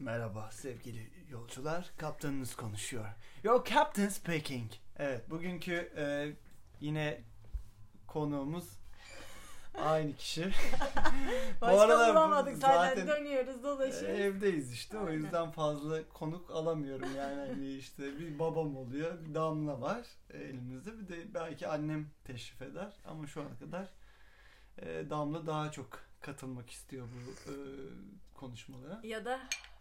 Merhaba sevgili yolcular. Kaptanınız konuşuyor. Your captain speaking. Evet bugünkü e, yine konuğumuz aynı kişi. Başka bulamadık zaten, dönüyoruz dolaşıyoruz. evdeyiz işte. O Aynen. yüzden fazla konuk alamıyorum yani. Hani işte bir babam oluyor, bir damla var elimizde. Bir de belki annem teşrif eder. Ama şu ana kadar e, damla daha çok katılmak istiyor bu e, konuşmalara. Ya da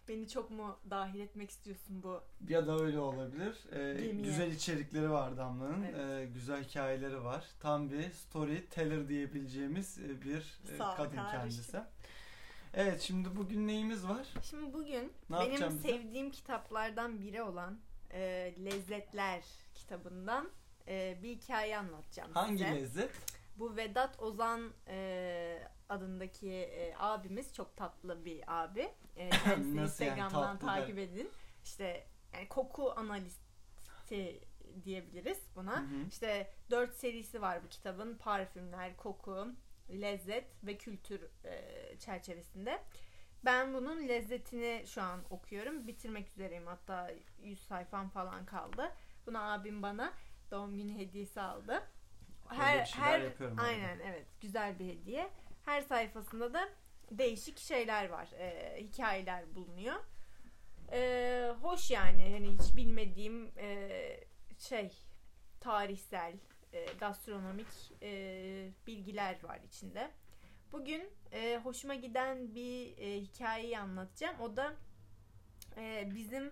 beni çok mu dahil etmek istiyorsun bu? Ya da öyle olabilir. Ee, Gemiye. güzel içerikleri var Damla'nın. Evet. Ee, güzel hikayeleri var. Tam bir storyteller diyebileceğimiz e, bir e, Sağ kadın kardeşim. kendisi. Evet şimdi bugün neyimiz var? Şimdi bugün Ne benim yapacağım bize? sevdiğim kitaplardan biri olan e, Lezzetler kitabından e, bir hikaye anlatacağım Hangi size. lezzet? Bu Vedat Ozan e, adındaki e, abimiz çok tatlı bir abi. E, kendisini yani Instagram'dan tatlı takip der? edin. İşte yani koku analisti diyebiliriz buna. Hı hı. İşte dört serisi var bu kitabın. Parfümler, koku, lezzet ve kültür e, çerçevesinde. Ben bunun lezzetini şu an okuyorum. Bitirmek üzereyim. Hatta 100 sayfam falan kaldı. Bunu abim bana doğum günü hediyesi aldı. Yapıyorum arada. aynen evet güzel bir hediye. Her sayfasında da değişik şeyler var. e, hikayeler bulunuyor. E, hoş yani yani hiç bilmediğim e, şey tarihsel, e, gastronomik e, bilgiler var içinde. Bugün e, hoşuma giden bir e, hikayeyi anlatacağım. O da e, bizim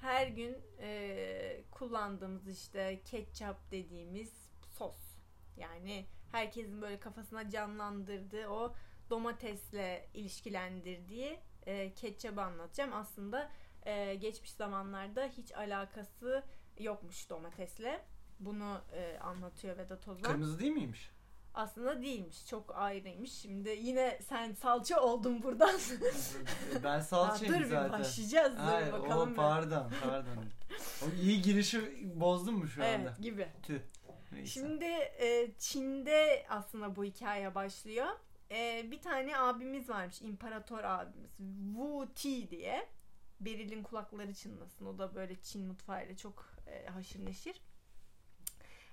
her gün e, kullandığımız işte ketçap dediğimiz sos. Yani herkesin böyle kafasına canlandırdığı o domatesle ilişkilendirdiği e, ketçabı anlatacağım. Aslında e, geçmiş zamanlarda hiç alakası yokmuş domatesle. Bunu e, anlatıyor Vedat Ozan. Kırmızı değil miymiş? Aslında değilmiş. Çok ayrıymış. Şimdi yine sen salça oldun buradan. ben salçayım dur bir zaten. başlayacağız. Dur Hayır, bakalım. o bir. pardon pardon. o iyi girişi bozdun mu şu anda? Evet gibi. Tüh. Neyse. Şimdi e, Çin'de aslında bu hikaye başlıyor. E, bir tane abimiz varmış. imparator abimiz. Wu Ti diye. Beril'in kulakları çınlasın. O da böyle Çin mutfağıyla çok e, haşır neşir.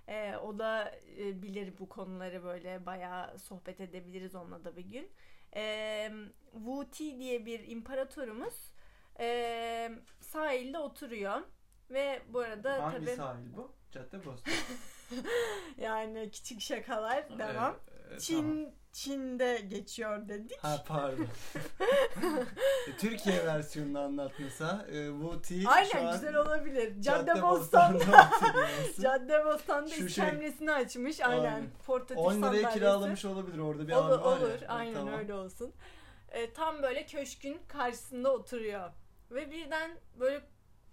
E, o da e, bilir bu konuları böyle bayağı sohbet edebiliriz onunla da bir gün. E, Wu Ti diye bir imparatorumuz e, sahilde oturuyor. Ve bu arada Hangi tabii sahil bu? Caddebostan. yani küçük şakalar devam. Ee, e, Çin tamam. Çin'de geçiyor dedik. Ha pardon. E, Türkiye versiyonunu anlatmasa e, bu T şu Aynen an güzel olabilir. Caddebostan'da Caddebostan'da. Caddebostan'da Şu şey- iskemlesini açmış. Aynen. Aynen. Portatif 10 liraya sandalyesi. kiralamış olabilir orada bir Olur, abi var olur. Aynen tamam. öyle olsun. E, tam böyle köşkün karşısında oturuyor. Ve birden böyle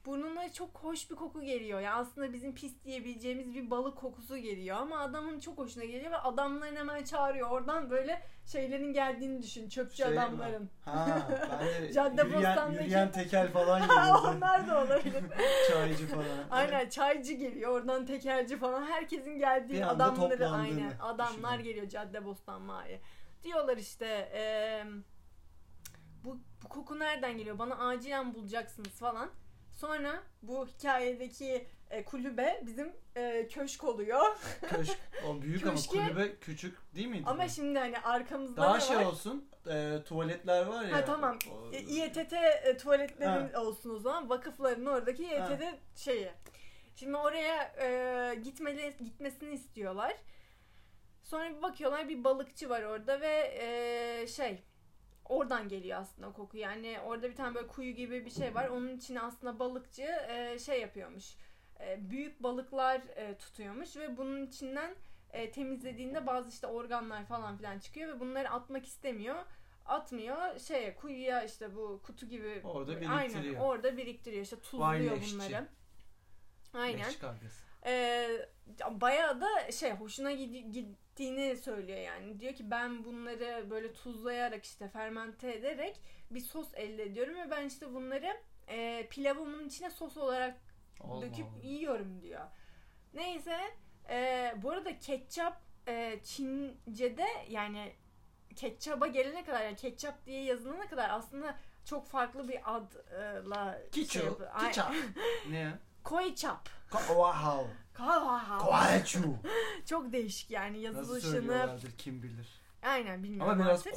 burnuna çok hoş bir koku geliyor. Yani aslında bizim pis diyebileceğimiz bir balık kokusu geliyor. Ama adamın çok hoşuna geliyor ve adamların hemen çağırıyor. Oradan böyle şeylerin geldiğini düşün. Çöpçü Şey mi? adamların. Ha, ben de Caddebostan'daki- yürüyen, yürüyen tekel falan geliyor. Onlar da olabilir. Çaycı falan. Aynen çaycı geliyor oradan tekerci falan herkesin geldiği adamları aynen adamlar düşünün. geliyor Caddebostan mahalle. Diyorlar işte eee, bu, bu koku nereden geliyor bana acilen bulacaksınız falan. Sonra bu hikayedeki e, kulübe bizim e, köşk oluyor. Köşk, o büyük Köşke- ama kulübe küçük değil miydi? Ama bu? şimdi hani arkamızda Daha ne şey var? olsun. e, tuvaletler var ya. Ha, tamam. o- E, İETT e, tuvaletlerin olsun o zaman. Vakıfların oradaki İETT şeyi. Şimdi oraya e, gitmeli, gitmesini istiyorlar. Sonra bir bakıyorlar bir balıkçı var orada ve e, şey oradan geliyor aslında koku. Yani orada bir tane böyle kuyu gibi bir şey var. Onun içine aslında balıkçı e, şey yapıyormuş. E, büyük balıklar e, tutuyormuş ve bunun içinden e, temizlediğinde bazı işte organlar falan filan çıkıyor ve bunları atmak istemiyor. Atmıyor şeye kuyuya işte bu kutu gibi Orada Aynen biriktiriyor. orada biriktiriyor işte tuzluyor bunları. Aynen. Leş. Ee, bayağı da şey hoşuna gittiğini söylüyor yani. Diyor ki ben bunları böyle tuzlayarak işte fermente ederek bir sos elde ediyorum ve ben işte bunları e, pilavımın içine sos olarak Allah döküp Allah. yiyorum diyor. Neyse e, bu arada ketçap e, Çince'de yani ketçaba gelene kadar yani ketçap diye yazılana kadar aslında çok farklı bir adla Kiçu. şey Kiçap. ne? Koyçap. Ko- Wow. Kaha. Koaçu. Çok değişik yani Nasıl yazılışını. söylüyorlardır kim bilir. Aynen bilmiyorum Ama biraz artık.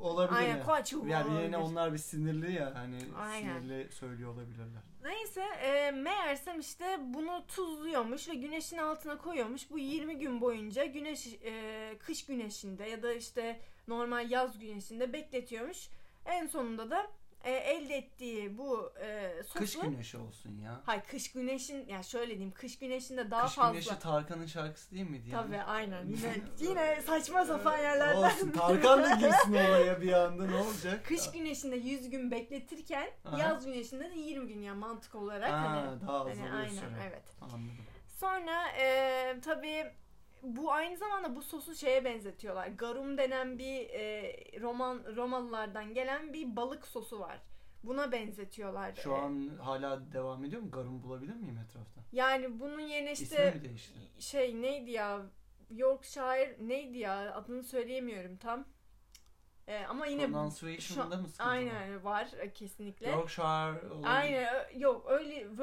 olabilir Aynen yani. koaçu Yani yine onlar bir sinirli ya hani Aynen. sinirli söylüyor olabilirler. Neyse e, meğersem işte bunu tuzluyormuş ve güneşin altına koyuyormuş. Bu 20 gün boyunca güneş e, kış güneşinde ya da işte normal yaz güneşinde bekletiyormuş. En sonunda da e, elde ettiği bu e, sosu... Kış güneşi olsun ya. Hayır kış güneşin ya şöyle diyeyim kış güneşinde daha Kış fazla. güneşi Tarkan'ın şarkısı değil miydi yani? Tabii aynen yine yine saçma sapan yerlerden. Olsun Tarkan da girsin olaya bir anda ne olacak? Kış güneşinde 100 gün bekletirken Aha. yaz güneşinde de 20 gün ya mantık olarak Ha, hani. daha az hani aynen evet. Anladım. Sonra e, tabii bu aynı zamanda bu sosu şeye benzetiyorlar. Garum denen bir e, Roman Romalılardan gelen bir balık sosu var. Buna benzetiyorlar. Şu E, an hala devam ediyor mu? Garum bulabilir miyim etrafta? yani bunun yerine işte şey neydi ya Yorkshire neydi ya adını söyleyemiyorum tam. E, ama yine Pronunciation'da mı sıkıntı aynen var e, kesinlikle. Yorkshire olabilir. Aynen ö- yok öyle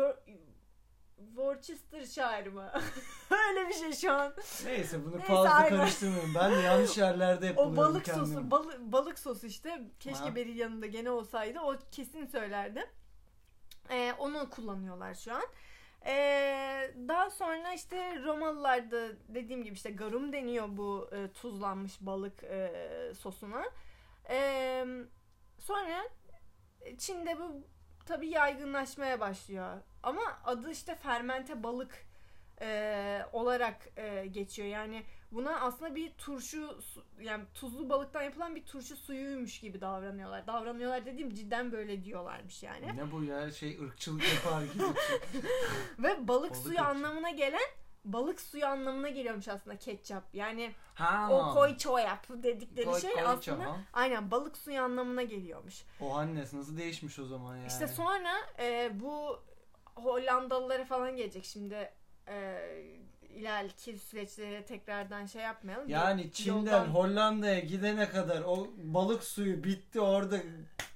Worcestershire mı? öyle bir şey şu an. Neyse bunu Neyse, fazla karıştırmayın. Ben de yanlış yerlerde hep O balık kendimi. sosu, balı- balık sosu işte. Keşke Ha. Beril yanında gene olsaydı. O kesin söylerdi. Ee, onu kullanıyorlar şu an. Ee, daha sonra işte Romalılarda dediğim gibi işte garum deniyor bu e, tuzlanmış balık e, sosuna. Ee, sonra Çin'de bu tabii yaygınlaşmaya başlıyor. Ama adı işte fermente balık e, olarak e, geçiyor. Yani buna aslında bir turşu yani tuzlu balıktan yapılan bir turşu suyuymuş gibi davranıyorlar. Davranıyorlar dediğim cidden böyle diyorlarmış yani. Ne bu ya şey ırkçılık yapar gibi. Ve balık, Balık suyu ırkçı. anlamına gelen balık suyu anlamına geliyormuş aslında ketçap. Yani ha. o koy çoyap dedikleri Koy- şey koyça, aslında aynen balık suyu anlamına geliyormuş. O annesi nasıl değişmiş o zaman yani. İşte sonra e, bu Hollandalılara falan gelecek şimdi e, ileriki süreçleri tekrardan şey yapmayalım. Yani Çin'den Yoldan- Hollanda'ya gidene kadar o balık suyu bitti orada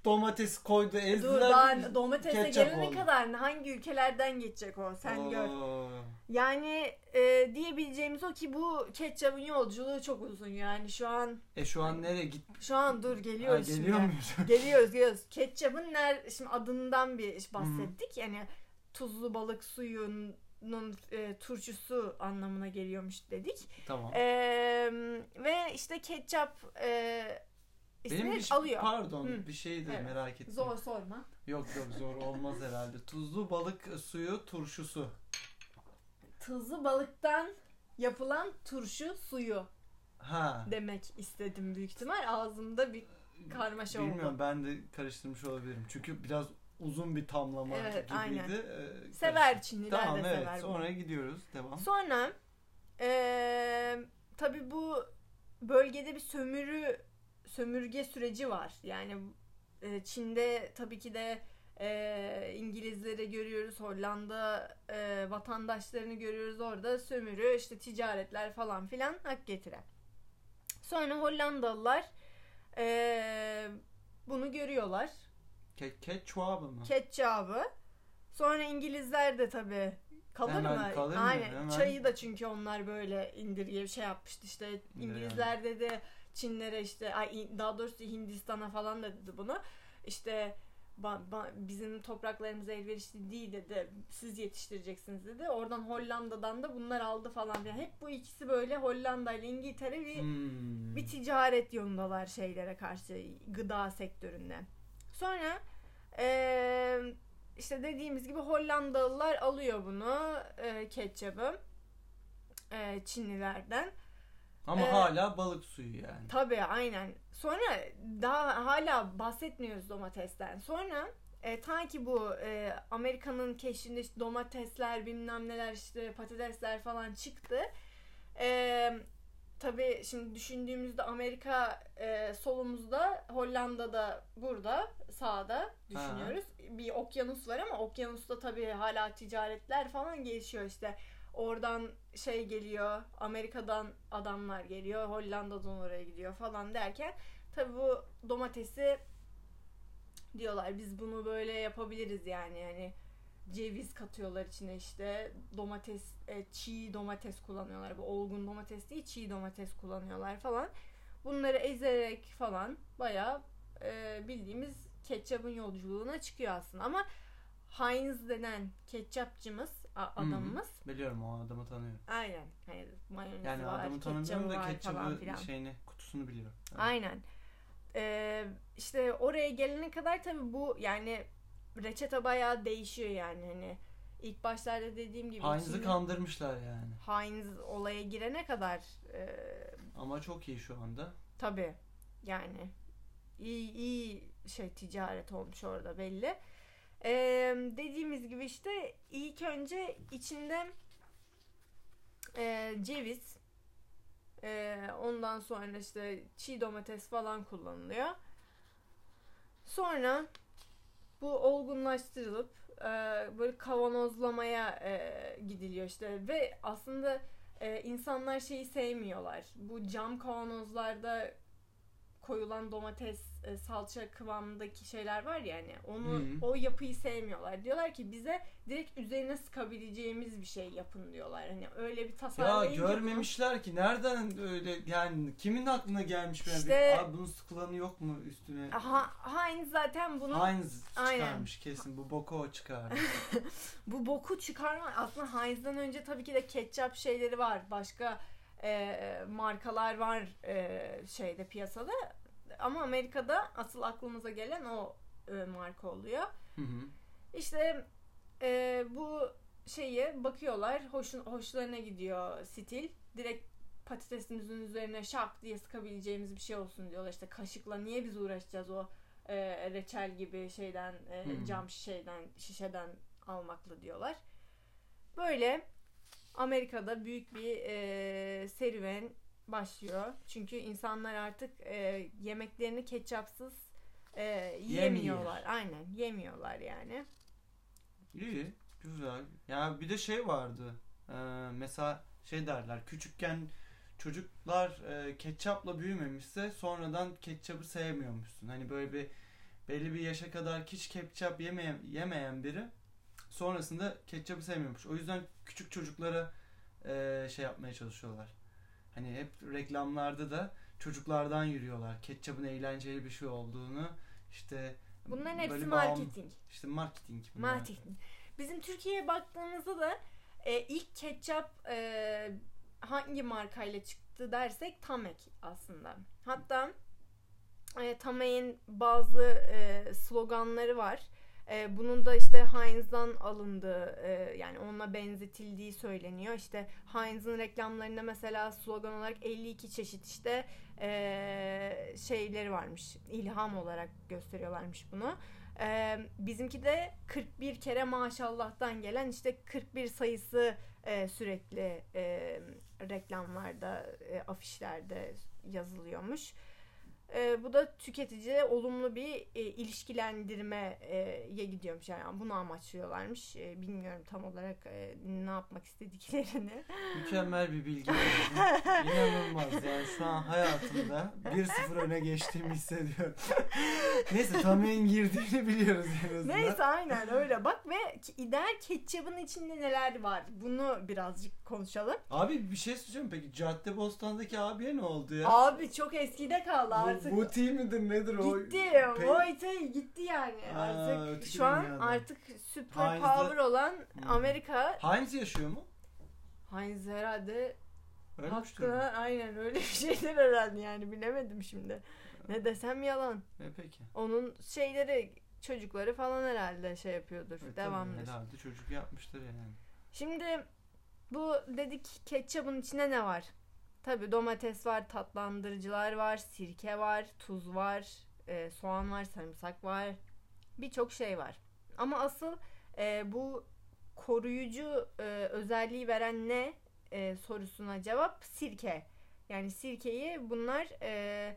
domates koydu Dur ezdiler. daha domatese gelene oldu. kadar hangi ülkelerden geçecek o sen gör. Oo. Yani e, diyebileceğimiz o ki bu ketçapın yolculuğu çok uzun yani şu an E şu an nereye git? şu an dur Ha, geliyoruz geliyor şimdi. muyuz? Geliyoruz geliyoruz. Ketçapın ner şimdi adından bir bahsettik. Yani tuzlu balık suyunun e, turşusu anlamına geliyormuş dedik. tamam. E, ve işte ketçap e, ismi Benim bir şey, alıyor. pardon Hı. bir şey de Evet. merak ettim. Zor sorma. Yok yok zor olmaz herhalde. Tuzlu balık suyu turşusu. Tuzlu balıktan yapılan turşu suyu Ha. demek istedim büyük ihtimal. Ağzımda bir karmaşa Bilmiyorum oldu. ben de karıştırmış olabilirim. Çünkü biraz uzun bir tamlama Evet, gibiydi. aynen. Ee, Sever. Çinliler Tamam de evet sever bunu. sonra gidiyoruz. Devam. Sonra eee tabi bu bölgede bir sömürü sömürge süreci var. Yani e, Çin'de tabii ki de e, İngilizleri görüyoruz, Hollanda e, vatandaşlarını görüyoruz orada sömürü, işte ticaretler falan filan hak getire. Sonra Hollandalılar e, bunu görüyorlar. Ke ketçuabı mı? Ketçabı. Sonra İngilizler de tabii kalır Hemen mı? kalır mı? Aynen. Hemen. Çayı da çünkü onlar böyle indirge şey yapmıştı işte İngilizler dedi Çinlere işte ay daha doğrusu Hindistan'a falan da dedi bunu. İşte ba- ba- bizim topraklarımıza elverişli değil dedi. Siz yetiştireceksiniz dedi. Oradan Hollanda'dan da bunlar aldı falan. Yani hep bu ikisi böyle Hollanda ile İngiltere bir Hmm. bir ticaret yolundalar şeylere karşı gıda sektöründe. Sonra eee, işte dediğimiz gibi Hollandalılar alıyor bunu e, ketçabı e, Çinlilerden. Ama Ee, hala balık suyu yani. Tabii aynen. Sonra daha hala bahsetmiyoruz domatesten. Sonra e, ta ki bu e, Amerika'nın keşfinde işte domatesler bilmem neler işte patatesler falan çıktı. E, tabii şimdi düşündüğümüzde Amerika e, solumuzda Hollanda'da burada sağda düşünüyoruz. Bir okyanus var ama okyanusta tabii hala ticaretler falan gelişiyor işte. Oradan şey geliyor Amerika'dan adamlar geliyor Hollanda'dan oraya gidiyor falan derken tabi bu domatesi diyorlar biz bunu böyle yapabiliriz yani. Hani ceviz katıyorlar içine işte domates e, çiğ domates kullanıyorlar. Bu olgun domates değil çiğ domates kullanıyorlar falan. Bunları ezerek falan bayağı e, bildiğimiz ketçapın yolculuğuna çıkıyor aslında. Ama Heinz denen ketçapçımız a- adamımız Biliyorum o adamı tanıyorum. aynen hani mayonezi Yani var adamı tanımıyorum da ketçabı şeyini kutusunu biliyorum. Evet. Aynen. Ee, işte oraya gelene kadar tabii bu yani reçete bayağı değişiyor yani hani ilk başlarda dediğim gibi Heinz'i Çin- kandırmışlar yani. Heinz olaya girene kadar e, Ama çok iyi şu anda. tabii yani iyi iyi şey ticaret olmuş orada belli. Ee, dediğimiz gibi işte ilk önce içinde e, ceviz e, ondan sonra işte çiğ domates falan kullanılıyor. Sonra bu olgunlaştırılıp e, böyle kavanozlamaya e, gidiliyor işte ve aslında e, insanlar şeyi sevmiyorlar. Bu cam kavanozlarda koyulan domates e, salça kıvamındaki şeyler var ya hani onu Hı. o yapıyı sevmiyorlar. Diyorlar ki bize direkt üzerine sıkabileceğimiz bir şey yapın diyorlar. Hani öyle bir Ya tasarlayınca bunu- görmemişler ki nereden öyle yani kimin aklına gelmiş böyle İşte- bir, Abi bunun sıkılanı yok mu üstüne? Ha, Heinz zaten bunu Heinz Aynen. çıkarmış kesin bu boku o çıkarmış. bu boku çıkarma aslında Heinz'den önce tabii ki de ketçap şeyleri var. Başka e, markalar var e, şeyde piyasada. Ama Amerika'da asıl aklımıza gelen o e, marka oluyor. Hı hı. İşte e, bu şeyi bakıyorlar. Hoş, hoşlarına gidiyor stil. Direkt patatesimizin üzerine şak diye sıkabileceğimiz bir şey olsun diyorlar. İşte kaşıkla niye biz uğraşacağız o e, reçel gibi şeyden e, Hmm. cam şişeden şişeden almakla diyorlar. Böyle Amerika'da büyük bir e, serüven başlıyor. Çünkü insanlar artık e, yemeklerini ketçapsız e, yemiyorlar. Aynen yemiyorlar yani. İyi, güzel. Ya bir de şey vardı. Ee, mesela şey derler. Küçükken çocuklar e, ketçapla büyümemişse sonradan ketçapı sevmiyormuşsun. Hani böyle bir belli bir yaşa kadar hiç ketçap yemeyen yemeyen biri sonrasında ketçapı sevmiyormuş. O yüzden küçük çocuklara e, şey yapmaya çalışıyorlar. Hani hep reklamlarda da çocuklardan yürüyorlar. Ketçapın eğlenceli bir şey olduğunu işte Bunların hepsi bağım- marketing. işte marketing bunlar. Marketing. Bizim Türkiye'ye baktığımızda da e, ilk ketçap e, hangi markayla çıktı dersek Tamek aslında. Hatta e, Tamek'in bazı e, sloganları var. E, bunun da işte Heinz'dan alındığı e, yani onunla benzetildiği söyleniyor. İşte Heinz'ın reklamlarında mesela slogan olarak 52 çeşit işte e, şeyleri varmış. İlham olarak gösteriyorlarmış bunu. Ee, bizimki de 41 kere maşallah'tan gelen işte 41 sayısı e, sürekli e, reklamlarda, e, afişlerde yazılıyormuş. E, bu da tüketiciye olumlu bir e, ilişkilendirmeye gidiyormuş. Yani bunu amaçlıyorlarmış. E, bilmiyorum tam olarak e, ne yapmak istediklerini. Mükemmel bir bilgi. İnanılmaz yani şu an hayatımda 1-0 öne geçtiğimi hissediyorum. Neyse Tamer'in girdiğini biliyoruz en azından. Neyse aynen öyle bak ve ideal ketçabın içinde neler var bunu birazcık konuşalım. Abi bir şey söyleyeceğim peki Caddebostan'daki abiye ne oldu ya? Abi çok eskide kaldı artık. Bu, bu team midir nedir o? gitti. Pe- o şey gitti yani. Aa, artık şu an dünyada. artık süper Heinz'de- power olan Hmm. Amerika Heinz yaşıyor mu? Heinz herhalde hakkında aynen öyle bir şeyler herhalde yani bilemedim şimdi. Ne desem yalan. E peki. Onun şeyleri çocukları falan herhalde şey yapıyordur. E, devamdır. Herhalde çocuk yapmıştır yani. Şimdi bu dedik ketçabın içinde ne var? Tabi domates var, tatlandırıcılar var, sirke var, tuz var, e, soğan var, sarımsak var. Birçok şey var. Ama asıl e, bu koruyucu e, özelliği veren ne e, sorusuna cevap sirke. Yani sirkeyi bunlar e,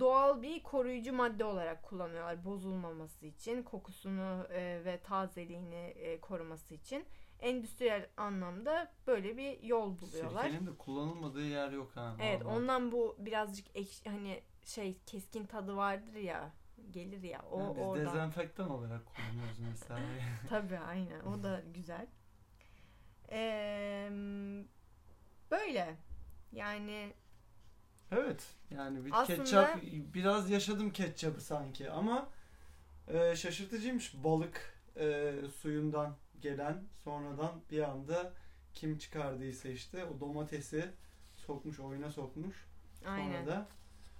doğal bir koruyucu madde olarak kullanıyorlar bozulmaması için kokusunu e, ve tazeliğini e, koruması için endüstriyel anlamda böyle bir yol buluyorlar. Sirkenin de kullanılmadığı yer yok ha. Evet vallahi. ondan bu birazcık ekşi, hani şey keskin tadı vardır ya gelir ya o Yani biz oradan. dezenfektan olarak kullanıyoruz mesela. Tabii aynen o da güzel. Ee, böyle yani evet yani bir Aslında- ketçap biraz yaşadım ketçapı sanki ama e, şaşırtıcıymış balık e, suyundan gelen sonradan bir anda kim çıkardıysa işte o domatesi sokmuş oyuna sokmuş. aynen. Sonra da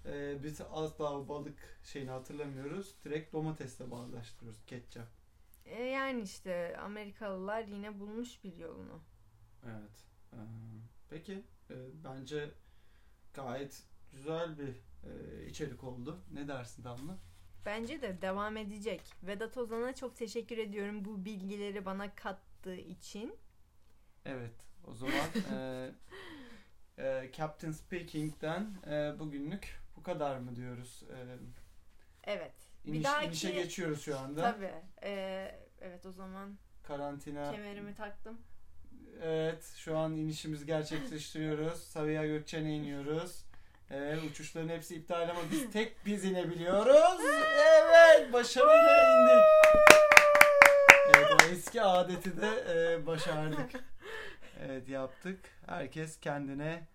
e, biz asla o balık şeyini hatırlamıyoruz. Direkt domatesle bağdaştırıyoruz ketçap. E, yani işte Amerikalılar yine bulmuş bir yolunu. Evet. Ee, peki e, bence gayet güzel bir e, içerik oldu. Ne dersin Damla? Bence de devam edecek. Vedat Ozan'a çok teşekkür ediyorum bu bilgileri bana kattığı için. Evet. O zaman e, e, Captain Speaking'den e, bugünlük bu kadar mı diyoruz? E, Evet. iniş, bir dahaki inişe geçiyoruz şu anda. tabii. e, evet o zaman Karantina. kemerimi taktım. Evet. Şu an inişimizi gerçekleştiriyoruz. Sabiha Gökçen'e iniyoruz. Evet, uçuşların hepsi iptal ama biz tek biz inebiliyoruz. Evet, başarıyla indik. Evet, eski adeti de e, başardık. Evet, yaptık. Herkes kendine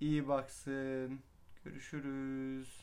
iyi baksın. Görüşürüz.